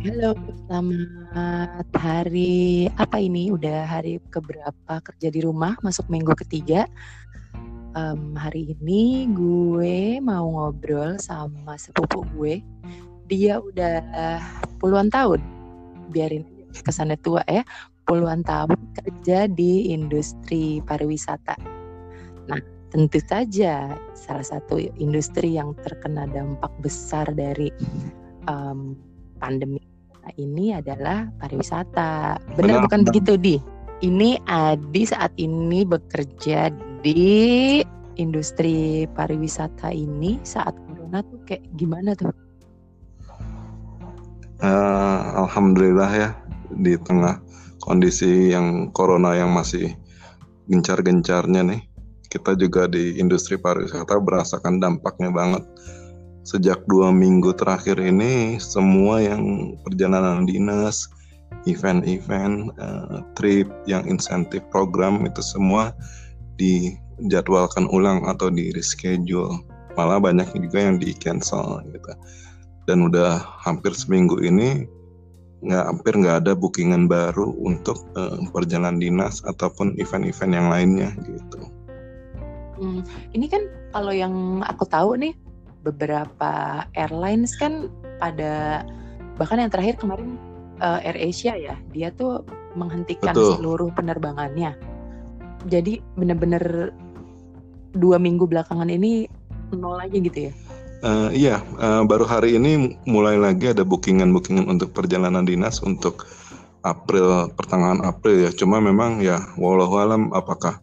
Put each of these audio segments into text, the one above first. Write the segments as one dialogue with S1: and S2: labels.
S1: Halo, selamat hari apa ini? Udah hari keberapa kerja di rumah, masuk minggu ketiga. Um, hari ini gue mau ngobrol sama sepupu gue. Dia udah puluhan tahun, biarin kesannya tua ya, puluhan tahun kerja di industri pariwisata. Nah, tentu saja salah satu industri yang terkena dampak besar dari um, pandemi ini adalah pariwisata. Benar, bukan begitu, Di? Ini Adi saat ini bekerja di industri pariwisata ini saat corona tuh kayak gimana tuh?
S2: Uh, Alhamdulillah ya di tengah kondisi yang corona yang masih gencar-gencarnya nih kita juga di industri pariwisata merasakan dampaknya banget sejak dua minggu terakhir ini semua yang perjalanan dinas, event-event, uh, trip, yang insentif program itu semua dijadwalkan ulang atau di reschedule. Malah banyak juga yang di cancel gitu. Dan udah hampir seminggu ini nggak hampir nggak ada bookingan baru untuk uh, perjalanan dinas ataupun event-event yang lainnya gitu.
S1: Hmm, ini kan kalau yang aku tahu nih beberapa airlines kan pada bahkan yang terakhir kemarin uh, Air Asia ya dia tuh menghentikan Betul. seluruh penerbangannya. Jadi benar-benar dua minggu belakangan ini nol aja gitu ya?
S2: Uh, iya uh, baru hari ini mulai lagi ada bookingan-bookingan untuk perjalanan dinas untuk April pertengahan April ya. Cuma memang ya walau alam apakah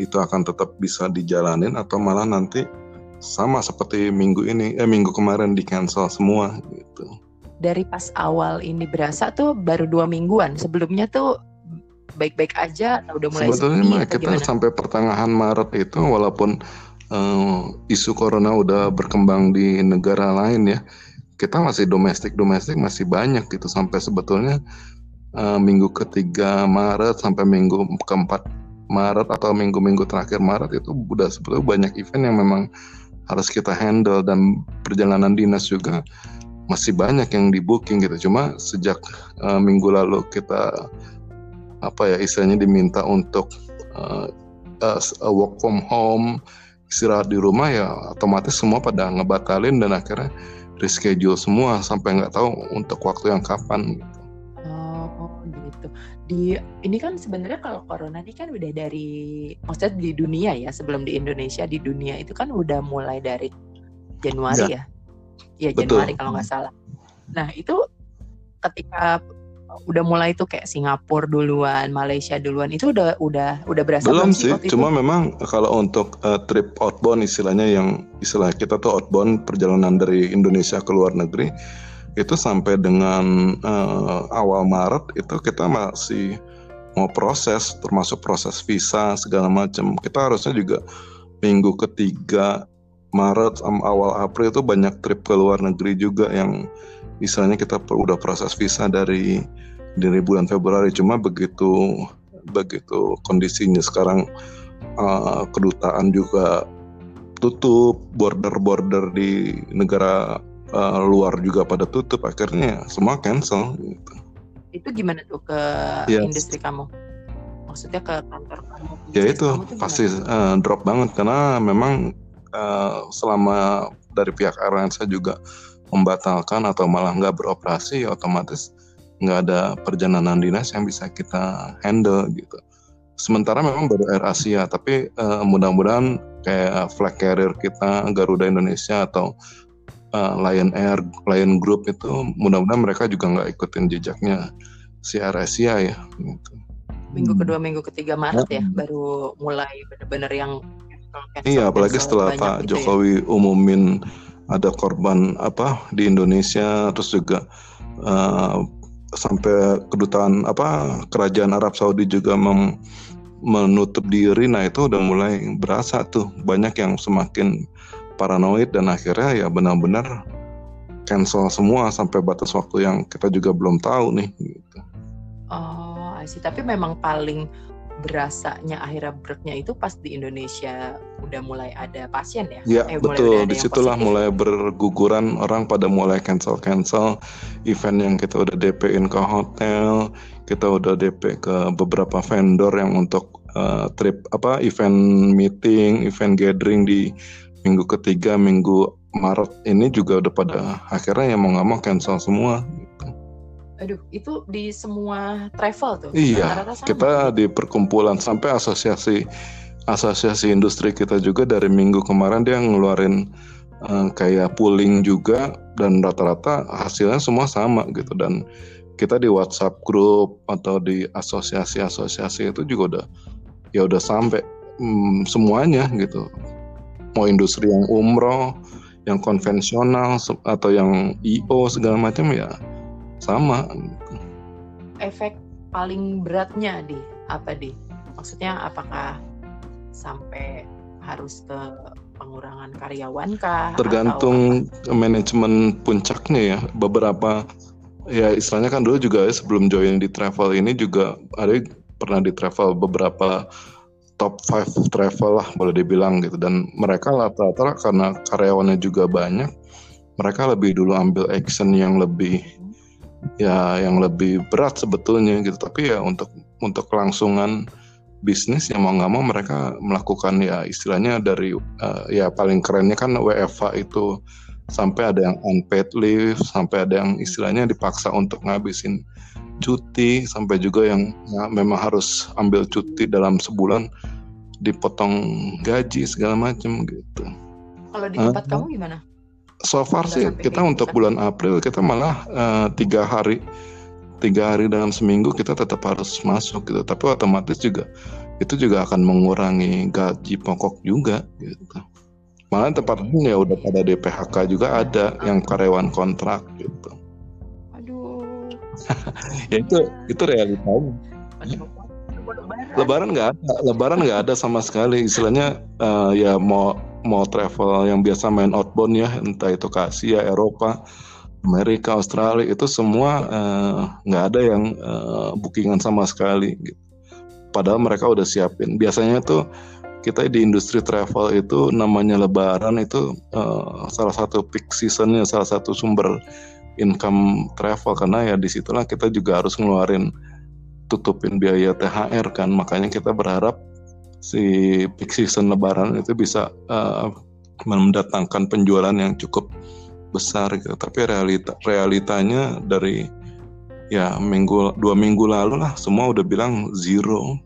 S2: itu akan tetap bisa dijalanin atau malah nanti sama seperti minggu ini eh minggu kemarin di cancel semua gitu.
S1: Dari pas awal ini berasa tuh baru dua mingguan. Sebelumnya tuh baik-baik aja atau udah mulai
S2: sebetulnya kita gimana? sampai pertengahan Maret itu walaupun uh, isu corona udah berkembang di negara lain ya kita masih domestik domestik masih banyak gitu. Sampai sebetulnya uh, minggu ketiga Maret sampai minggu keempat Maret atau minggu-minggu terakhir Maret itu udah sebetulnya banyak event yang memang harus kita handle dan perjalanan dinas juga masih banyak yang di booking gitu. Cuma sejak uh, minggu lalu kita apa ya istilahnya diminta untuk uh, uh, work from home istirahat di rumah ya otomatis semua pada ngebatalin dan akhirnya reschedule semua sampai nggak tahu untuk waktu yang kapan
S1: di ini kan sebenarnya kalau corona ini kan udah dari maksudnya di dunia ya sebelum di Indonesia di dunia itu kan udah mulai dari Januari ya? Ya, ya Januari kalau nggak salah. Nah itu ketika udah mulai itu kayak Singapura duluan Malaysia duluan itu udah udah udah berasa
S2: belum sih cuma itu? memang kalau untuk uh, trip outbound istilahnya yang istilah kita tuh outbound perjalanan dari Indonesia ke luar negeri itu sampai dengan uh, awal Maret itu kita masih mau proses termasuk proses visa segala macam. Kita harusnya juga minggu ketiga Maret awal April itu banyak trip ke luar negeri juga yang misalnya kita udah proses visa dari dari bulan Februari. Cuma begitu begitu kondisinya sekarang uh, kedutaan juga tutup border-border di negara uh, luar juga pada tutup akhirnya semua cancel gitu.
S1: Itu gimana tuh ke yes. industri kamu? Maksudnya ke kantor kamu?
S2: Ya itu pasti uh, drop banget karena memang uh, selama dari pihak airline saya juga membatalkan atau malah nggak beroperasi ya otomatis nggak ada perjalanan dinas yang bisa kita handle gitu. Sementara memang baru Air Asia, tapi uh, mudah-mudahan kayak flag carrier kita Garuda Indonesia atau uh, Lion Air, Lion Group itu mudah-mudahan mereka juga nggak ikutin jejaknya si Asia ya. Gitu.
S1: Minggu kedua, minggu ketiga Maret ya, baru mulai benar-benar yang
S2: Iya, apalagi setelah Pak gitu. Jokowi ya? umumin ada korban apa di Indonesia, terus juga uh, sampai kedutaan apa kerajaan Arab Saudi juga mem, menutup diri, nah itu udah mulai berasa tuh banyak yang semakin paranoid dan akhirnya ya benar-benar cancel semua sampai batas waktu yang kita juga belum tahu nih gitu.
S1: Oh, sih tapi memang paling berasanya akhirnya beratnya itu pas di Indonesia udah mulai ada pasien ya?
S2: Ya eh, betul, di situlah mulai berguguran orang pada mulai cancel cancel event yang kita udah DP-in ke hotel, kita udah DP ke beberapa vendor yang untuk uh, trip apa event meeting, event gathering di minggu ketiga, minggu Maret ini juga udah pada akhirnya yang mau nggak mau cancel semua. Gitu.
S1: Aduh, itu di semua travel tuh.
S2: Iya, kita di perkumpulan sampai asosiasi asosiasi industri kita juga dari minggu kemarin dia ngeluarin uh, kayak pooling juga dan rata-rata hasilnya semua sama gitu dan kita di WhatsApp grup atau di asosiasi-asosiasi itu juga udah ya udah sampai hmm, semuanya gitu. Mau industri yang umroh, yang konvensional atau yang IO segala macam ya sama.
S1: Efek paling beratnya di apa di? Maksudnya apakah sampai harus ke pengurangan karyawan kah
S2: tergantung atau... manajemen puncaknya ya. Beberapa ya istilahnya kan dulu juga sebelum join di travel ini juga ada pernah di travel beberapa top 5 travel lah boleh dibilang gitu. Dan mereka rata-rata karena karyawannya juga banyak mereka lebih dulu ambil action yang lebih ya yang lebih berat sebetulnya gitu. Tapi ya untuk untuk kelangsungan bisnis yang mau nggak mau mereka melakukan ya istilahnya dari uh, ya paling kerennya kan WFH itu sampai ada yang unpaid leave sampai ada yang istilahnya dipaksa untuk ngabisin cuti sampai juga yang ya, memang harus ambil cuti dalam sebulan dipotong gaji segala macam gitu.
S1: Kalau di tempat uh, kamu gimana?
S2: so far sih kita untuk gitu. bulan April kita malah uh, tiga hari tiga hari dalam seminggu kita tetap harus masuk gitu. Tapi otomatis juga itu juga akan mengurangi gaji pokok juga gitu. Malah tempat ini ya udah pada DPHK juga ada yang karyawan kontrak gitu.
S1: Aduh.
S2: Ya itu itu realitanya lebaran nggak ada lebaran nggak ada sama sekali istilahnya uh, ya mau mau travel yang biasa main outbound ya entah itu ke Asia, Eropa, Amerika, Australia itu semua eh, nggak uh, ada yang uh, bookingan sama sekali. Gitu. Padahal mereka udah siapin. Biasanya tuh kita di industri travel itu namanya Lebaran itu uh, salah satu peak seasonnya, salah satu sumber income travel karena ya di situlah kita juga harus ngeluarin tutupin biaya THR kan. Makanya kita berharap si peak season lebaran itu bisa uh, mendatangkan penjualan yang cukup besar gitu. Tapi realita realitanya dari ya minggu dua minggu lalu lah semua udah bilang zero.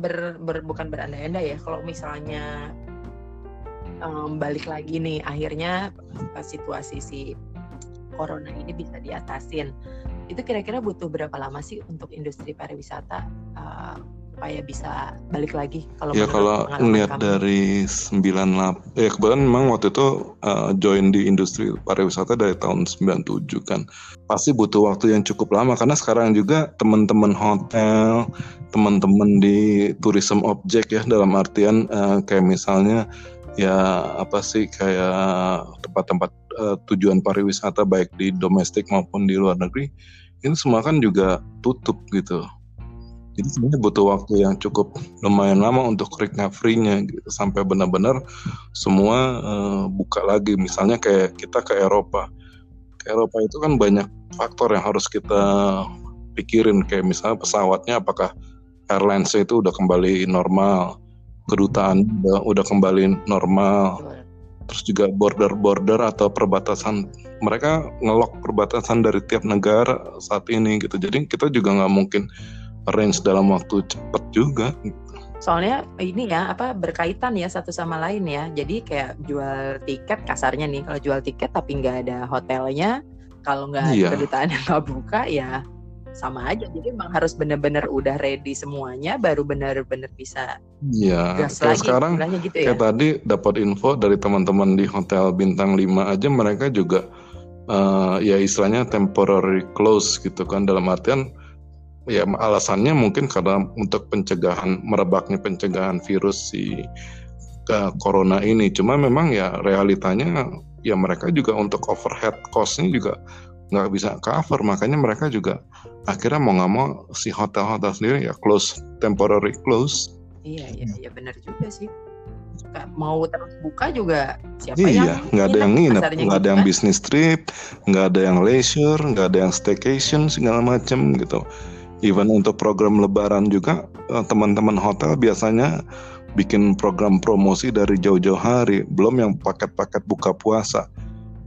S1: Ber, ber bukan berandai-andai ya kalau misalnya um, balik lagi nih akhirnya situasi si corona ini bisa diatasin. Itu kira-kira butuh berapa lama sih untuk industri pariwisata uh, supaya bisa balik lagi
S2: kalau ya kalau ngelihat dari 98 ya kebetulan memang waktu itu uh, join di industri pariwisata dari tahun 97 kan. Pasti butuh waktu yang cukup lama karena sekarang juga teman-teman hotel teman-teman di tourism object ya dalam artian uh, kayak misalnya ya apa sih kayak tempat-tempat uh, tujuan pariwisata baik di domestik maupun di luar negeri ini semua kan juga tutup gitu jadi sebenarnya butuh waktu yang cukup lumayan lama untuk recovery-nya gitu, sampai benar-benar semua uh, buka lagi. Misalnya kayak kita ke Eropa. Ke Eropa itu kan banyak faktor yang harus kita pikirin kayak misalnya pesawatnya apakah airlines itu udah kembali normal, kedutaan udah, udah kembali normal. Terus juga border-border atau perbatasan mereka ngelok perbatasan dari tiap negara saat ini gitu. Jadi kita juga nggak mungkin range dalam waktu cepat juga
S1: soalnya ini ya apa berkaitan ya satu sama lain ya jadi kayak jual tiket kasarnya nih kalau jual tiket tapi nggak ada hotelnya kalau nggak iya. kedutaan yang nggak buka ya sama aja jadi emang harus bener-bener udah ready semuanya baru bener-bener bisa
S2: Iya. Gas lagi, sekarang gitu ya? kayak tadi dapat info dari teman-teman di hotel bintang 5 aja mereka juga uh, ya istilahnya temporary close gitu kan dalam artian ya alasannya mungkin karena untuk pencegahan merebaknya pencegahan virus si uh, corona ini cuma memang ya realitanya ya mereka juga untuk overhead costnya juga nggak bisa cover makanya mereka juga akhirnya mau nggak mau si hotel-hotel sendiri ya close temporary close.
S1: Iya iya iya benar juga sih. Mau terus buka juga siapa
S2: iya, yang nggak ada yang nginep nggak ada yang bisnis trip nggak ada yang leisure nggak ada yang staycation segala macam gitu. Even untuk program lebaran juga eh, teman-teman hotel biasanya bikin program promosi dari jauh-jauh hari belum yang paket-paket buka puasa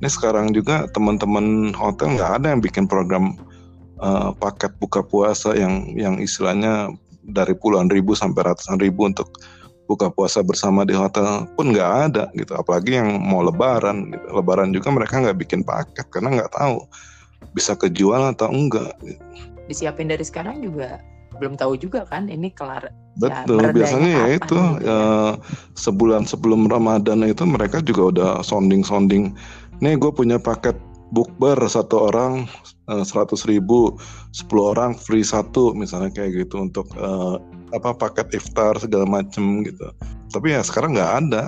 S2: ini sekarang juga teman-teman hotel nggak ada yang bikin program uh, paket buka puasa yang yang istilahnya dari puluhan ribu sampai ratusan ribu untuk buka puasa bersama di hotel pun nggak ada gitu apalagi yang mau lebaran gitu. lebaran juga mereka nggak bikin paket karena nggak tahu bisa kejual atau enggak gitu.
S1: disiapin dari sekarang juga belum tahu juga kan ini kelar
S2: betul ya, biasanya ya itu gitu ya. sebulan sebelum Ramadan itu mereka juga udah sounding sounding nih gue punya paket bookber satu orang eh, seratus ribu, sepuluh orang free satu misalnya kayak gitu untuk uh, apa paket iftar segala macem gitu. Tapi ya sekarang nggak ada.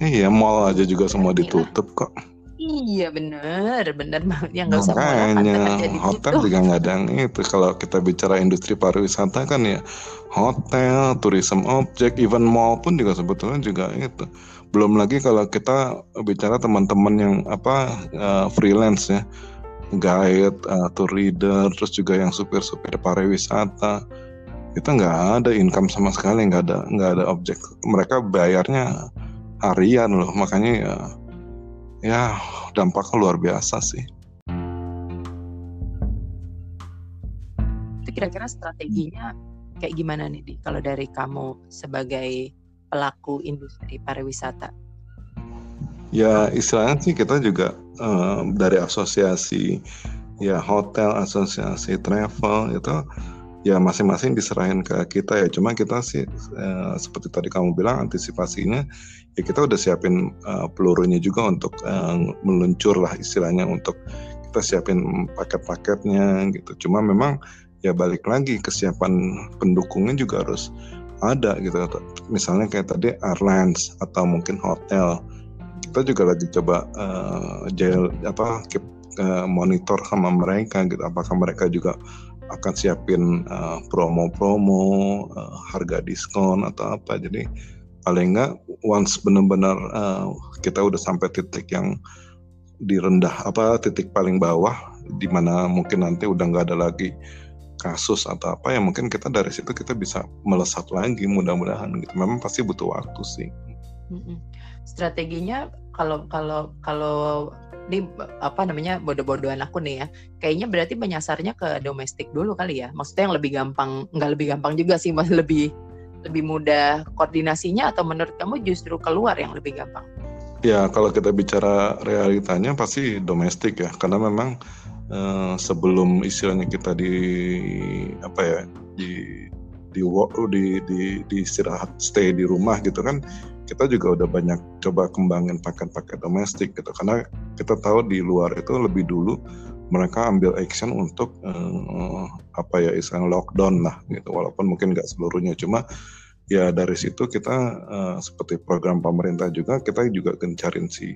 S2: Iya mall aja juga semua ditutup kok.
S1: Iya bener, bener banget yang nggak usah
S2: Makanya hotel juga nggak ada itu. Kalau kita bicara industri pariwisata kan ya hotel, tourism object, even mall pun juga sebetulnya juga itu belum lagi kalau kita bicara teman-teman yang apa uh, freelance ya. Guide uh, tour leader terus juga yang supir-supir pariwisata. Itu nggak ada income sama sekali nggak ada nggak ada objek. Mereka bayarnya harian loh. Makanya ya ya dampaknya luar biasa sih.
S1: Itu kira-kira strateginya kayak gimana nih kalau dari kamu sebagai pelaku industri pariwisata?
S2: Ya istilahnya sih kita juga um, dari asosiasi ya hotel, asosiasi travel itu ya masing-masing diserahin ke kita ya. Cuma kita sih uh, seperti tadi kamu bilang antisipasinya ya kita udah siapin uh, pelurunya juga untuk uh, meluncur lah istilahnya untuk kita siapin paket-paketnya gitu. Cuma memang ya balik lagi kesiapan pendukungnya juga harus ada gitu misalnya kayak tadi airlines atau mungkin hotel. Kita juga lagi coba uh, jail apa keep uh, monitor sama mereka gitu. Apakah mereka juga akan siapin uh, promo-promo uh, harga diskon atau apa. Jadi paling enggak once benar-benar uh, kita udah sampai titik yang direndah apa titik paling bawah di mana mungkin nanti udah nggak ada lagi kasus atau apa ya mungkin kita dari situ kita bisa melesat lagi mudah-mudahan gitu. Memang pasti butuh waktu sih.
S1: Strateginya kalau kalau kalau di apa namanya bodoh-bodohan aku nih ya kayaknya berarti menyasarnya ke domestik dulu kali ya. Maksudnya yang lebih gampang nggak lebih gampang juga sih masih lebih lebih mudah koordinasinya atau menurut kamu justru keluar yang lebih gampang?
S2: Ya kalau kita bicara realitanya pasti domestik ya karena memang uh, sebelum istilahnya kita di apa ya di di work di di di istirahat stay di rumah gitu kan kita juga udah banyak coba kembangin paket-paket domestik gitu. Karena kita tahu di luar itu lebih dulu mereka ambil action untuk uh, apa ya istilah lockdown lah gitu. Walaupun mungkin nggak seluruhnya cuma ya dari situ kita uh, seperti program pemerintah juga kita juga gencarin si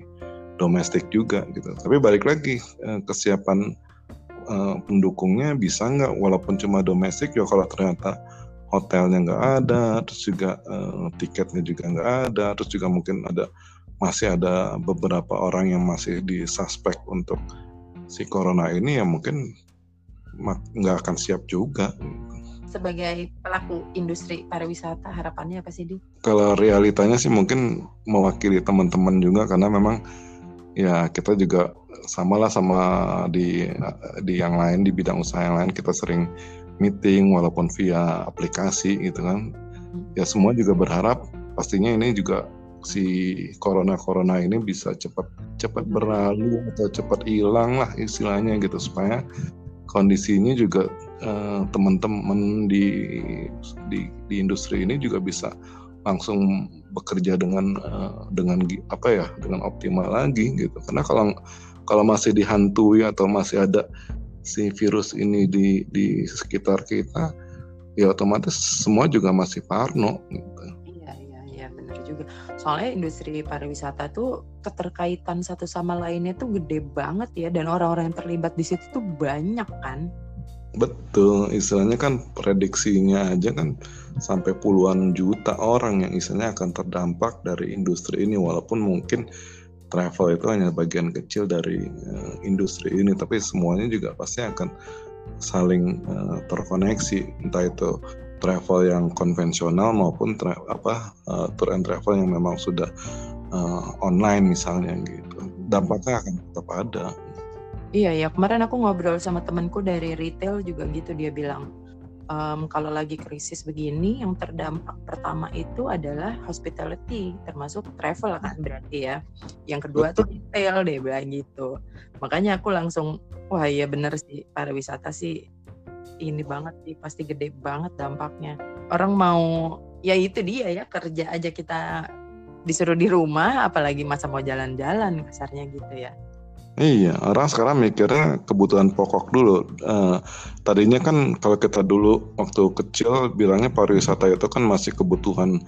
S2: domestik juga gitu. Tapi balik lagi uh, kesiapan uh, pendukungnya bisa nggak walaupun cuma domestik ya kalau ternyata hotelnya nggak ada terus juga uh, tiketnya juga nggak ada terus juga mungkin ada masih ada beberapa orang yang masih disuspek untuk si corona ini ya mungkin nggak akan siap juga
S1: sebagai pelaku industri pariwisata harapannya apa sih di?
S2: Kalau realitanya sih mungkin mewakili teman-teman juga karena memang ya kita juga sama lah sama di di yang lain di bidang usaha yang lain kita sering meeting walaupun via aplikasi gitu kan. Ya semua juga berharap pastinya ini juga si corona corona ini bisa cepat cepat berlalu atau cepat hilang lah istilahnya gitu supaya kondisinya juga uh, teman-teman di, di di industri ini juga bisa langsung bekerja dengan uh, dengan apa ya dengan optimal lagi gitu. Karena kalau kalau masih dihantui atau masih ada si virus ini di di sekitar kita ya otomatis semua juga masih parno gitu.
S1: Iya iya iya bener juga. Soalnya industri pariwisata tuh keterkaitan satu sama lainnya tuh gede banget ya dan orang-orang yang terlibat di situ tuh banyak kan.
S2: Betul, istilahnya kan prediksinya aja kan sampai puluhan juta orang yang istilahnya akan terdampak dari industri ini walaupun mungkin travel itu hanya bagian kecil dari uh, industri ini tapi semuanya juga pasti akan saling uh, terkoneksi entah itu travel yang konvensional maupun tra apa uh, tour and travel yang memang sudah uh, online misalnya gitu. Dampaknya akan tetap ada.
S1: Iya ya. Kemarin aku ngobrol sama temanku dari retail juga gitu dia bilang um, kalau lagi krisis begini yang terdampak pertama itu adalah hospitality termasuk travel kan berarti ya. Yang kedua Betul. tuh retail deh bilang gitu. Makanya aku langsung wah iya bener sih pariwisata sih ini banget sih pasti gede banget dampaknya. Orang mau ya itu dia ya kerja aja kita disuruh di rumah apalagi masa mau jalan-jalan kasarnya gitu ya
S2: Iya, orang sekarang mikirnya kebutuhan pokok dulu. Uh, tadinya kan kalau kita dulu waktu kecil bilangnya pariwisata itu kan masih kebutuhan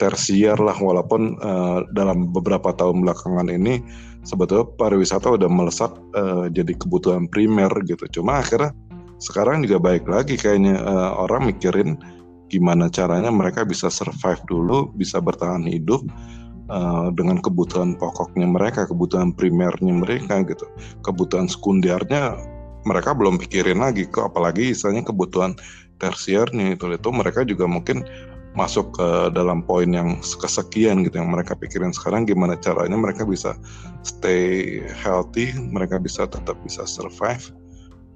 S2: tersier lah, walaupun uh, dalam beberapa tahun belakangan ini sebetulnya pariwisata udah melesat uh, jadi kebutuhan primer gitu. Cuma akhirnya sekarang juga baik lagi kayaknya uh, orang mikirin gimana caranya mereka bisa survive dulu, bisa bertahan hidup uh, dengan kebutuhan pokoknya mereka, kebutuhan primernya mereka gitu. Kebutuhan sekundernya mereka belum pikirin lagi kok apalagi misalnya kebutuhan tersiernya itu itu mereka juga mungkin masuk ke dalam poin yang kesekian gitu yang mereka pikirin sekarang gimana caranya mereka bisa stay healthy, mereka bisa tetap bisa survive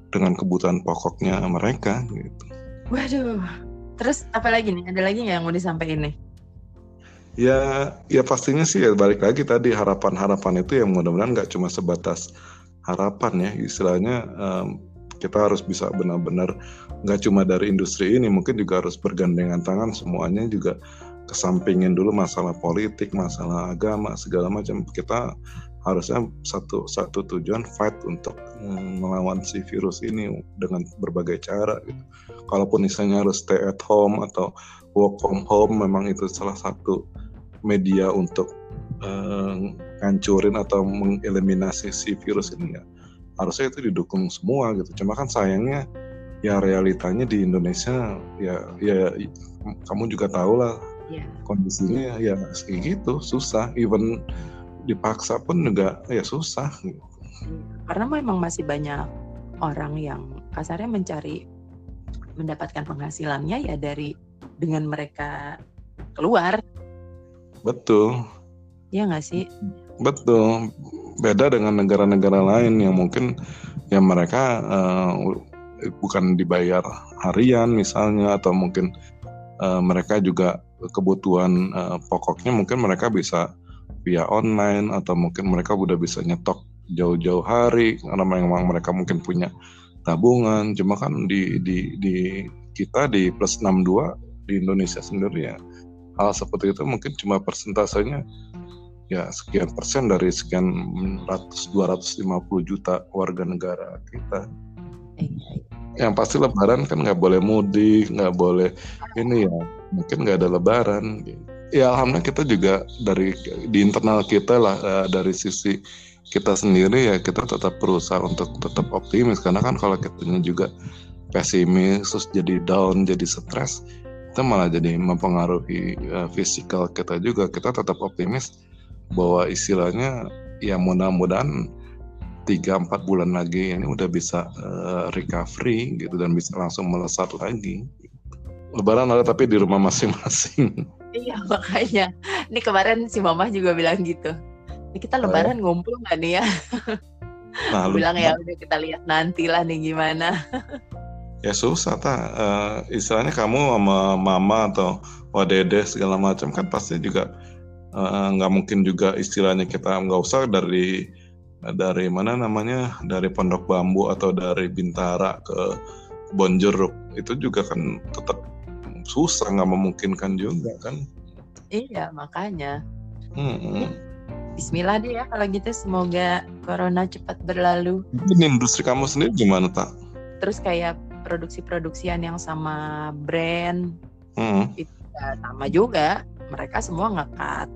S2: dengan kebutuhan pokoknya mereka gitu.
S1: Waduh. Terus apa lagi nih? Ada lagi nggak yang mau disampaikan nih?
S2: Ya, ya pastinya sih ya balik lagi tadi harapan-harapan itu yang mudah-mudahan nggak cuma sebatas harapan ya, istilahnya um, kita harus bisa benar-benar nggak cuma dari industri ini, mungkin juga harus bergandengan tangan semuanya juga kesampingin dulu masalah politik, masalah agama segala macam. Kita harusnya satu satu tujuan fight untuk mm, melawan si virus ini dengan berbagai cara gitu. Kalaupun misalnya harus stay at home atau work from home memang itu salah satu media untuk uh, ngancurin atau mengeliminasi si virus ini ya harusnya itu didukung semua gitu. Cuma kan sayangnya ya realitanya di Indonesia ya ya kamu juga tahu lah yeah. kondisinya. Ya kayak gitu susah. Even dipaksa pun juga ya susah
S1: karena memang masih banyak orang yang kasarnya mencari mendapatkan penghasilannya ya dari dengan mereka keluar
S2: betul.
S1: Ya nggak sih?
S2: Betul. Beda dengan negara-negara lain yang mungkin yang mereka uh, bukan dibayar harian misalnya atau mungkin uh, mereka juga kebutuhan uh, pokoknya mungkin mereka bisa via online atau mungkin mereka udah bisa nyetok jauh-jauh hari karena memang mereka mungkin punya tabungan. Cuma kan di di di kita di plus 62 di Indonesia sendiri ya hal seperti itu mungkin cuma persentasenya ya sekian persen dari sekian ratus 250 juta warga negara kita. Yang pasti lebaran kan nggak boleh mudik nggak boleh ini ya mungkin nggak ada lebaran. Ya alhamdulillah kita juga dari di internal kita lah uh, dari sisi kita sendiri ya kita tetap berusaha untuk tetap optimis. Karena kan kalau kitanya juga pesimis terus jadi down jadi stres itu malah jadi mempengaruhi uh, fisikal kita juga kita tetap optimis bahwa istilahnya ya mudah-mudahan tiga empat bulan lagi ini udah bisa uh, recovery gitu dan bisa langsung melesat lagi. Lebaran ada tapi di rumah masing-masing.
S1: Iya makanya. Ini kemarin si mama juga bilang gitu. Ini kita oh. lebaran oh. ngumpul nggak nih ya? Nah, bilang ya udah kita lihat nanti lah nih gimana.
S2: ya susah ta. Uh, istilahnya kamu sama mama atau wadede segala macam kan pasti juga eh, nggak uh, mungkin juga istilahnya kita nggak usah dari dari mana namanya dari pondok bambu atau dari bintara ke bonjeruk itu juga kan tetap susah nggak memungkinkan juga kan
S1: iya makanya hmm. Bismillah deh ya kalau gitu semoga corona cepat berlalu.
S2: Ini industri kamu sendiri gimana tak?
S1: Terus kayak produksi-produksian yang sama brand hmm. itu ya sama juga mereka semua ngekat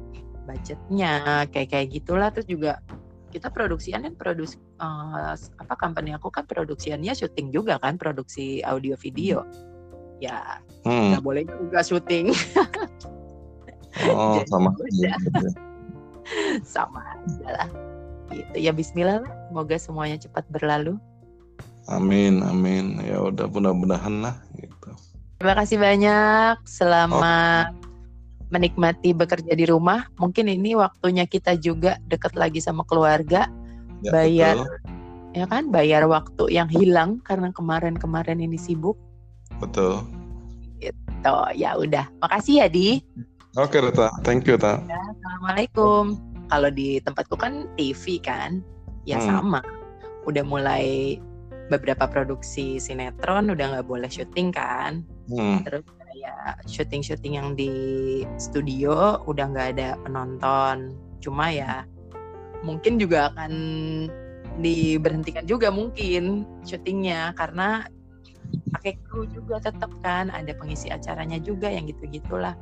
S1: budgetnya kayak kayak gitulah terus juga kita produksian kan produksi uh, apa company aku kan produksiannya syuting juga kan produksi audio video ya
S2: Hmm.
S1: nggak boleh juga syuting
S2: Oh,
S1: Jadi
S2: sama. iya.
S1: sama aja lah gitu ya Bismillah lah semoga semuanya cepat berlalu
S2: Amin, amin. Ya udah mudah-mudahan lah gitu.
S1: terima kasih banyak selamat menikmati bekerja di rumah mungkin ini waktunya kita juga dekat lagi sama keluarga
S2: Ya,
S1: Bayar.
S2: betul.
S1: ya kan bayar waktu yang hilang karena kemarin-kemarin ini sibuk
S2: Betul.
S1: Tuh, ya udah. Makasih ya, Di.
S2: Oke, Rita. Thank you, Ta.
S1: Assalamualaikum. Kalau di tempatku kan TV kan, ya
S2: Hmm.
S1: sama. Udah mulai beberapa produksi sinetron udah nggak boleh syuting kan.
S2: Hmm.
S1: Terus kayak syuting-syuting yang di studio udah nggak ada penonton. Cuma ya mungkin juga akan diberhentikan juga mungkin syutingnya karena pakai kru juga tetap kan ada pengisi acaranya juga yang gitu-gitulah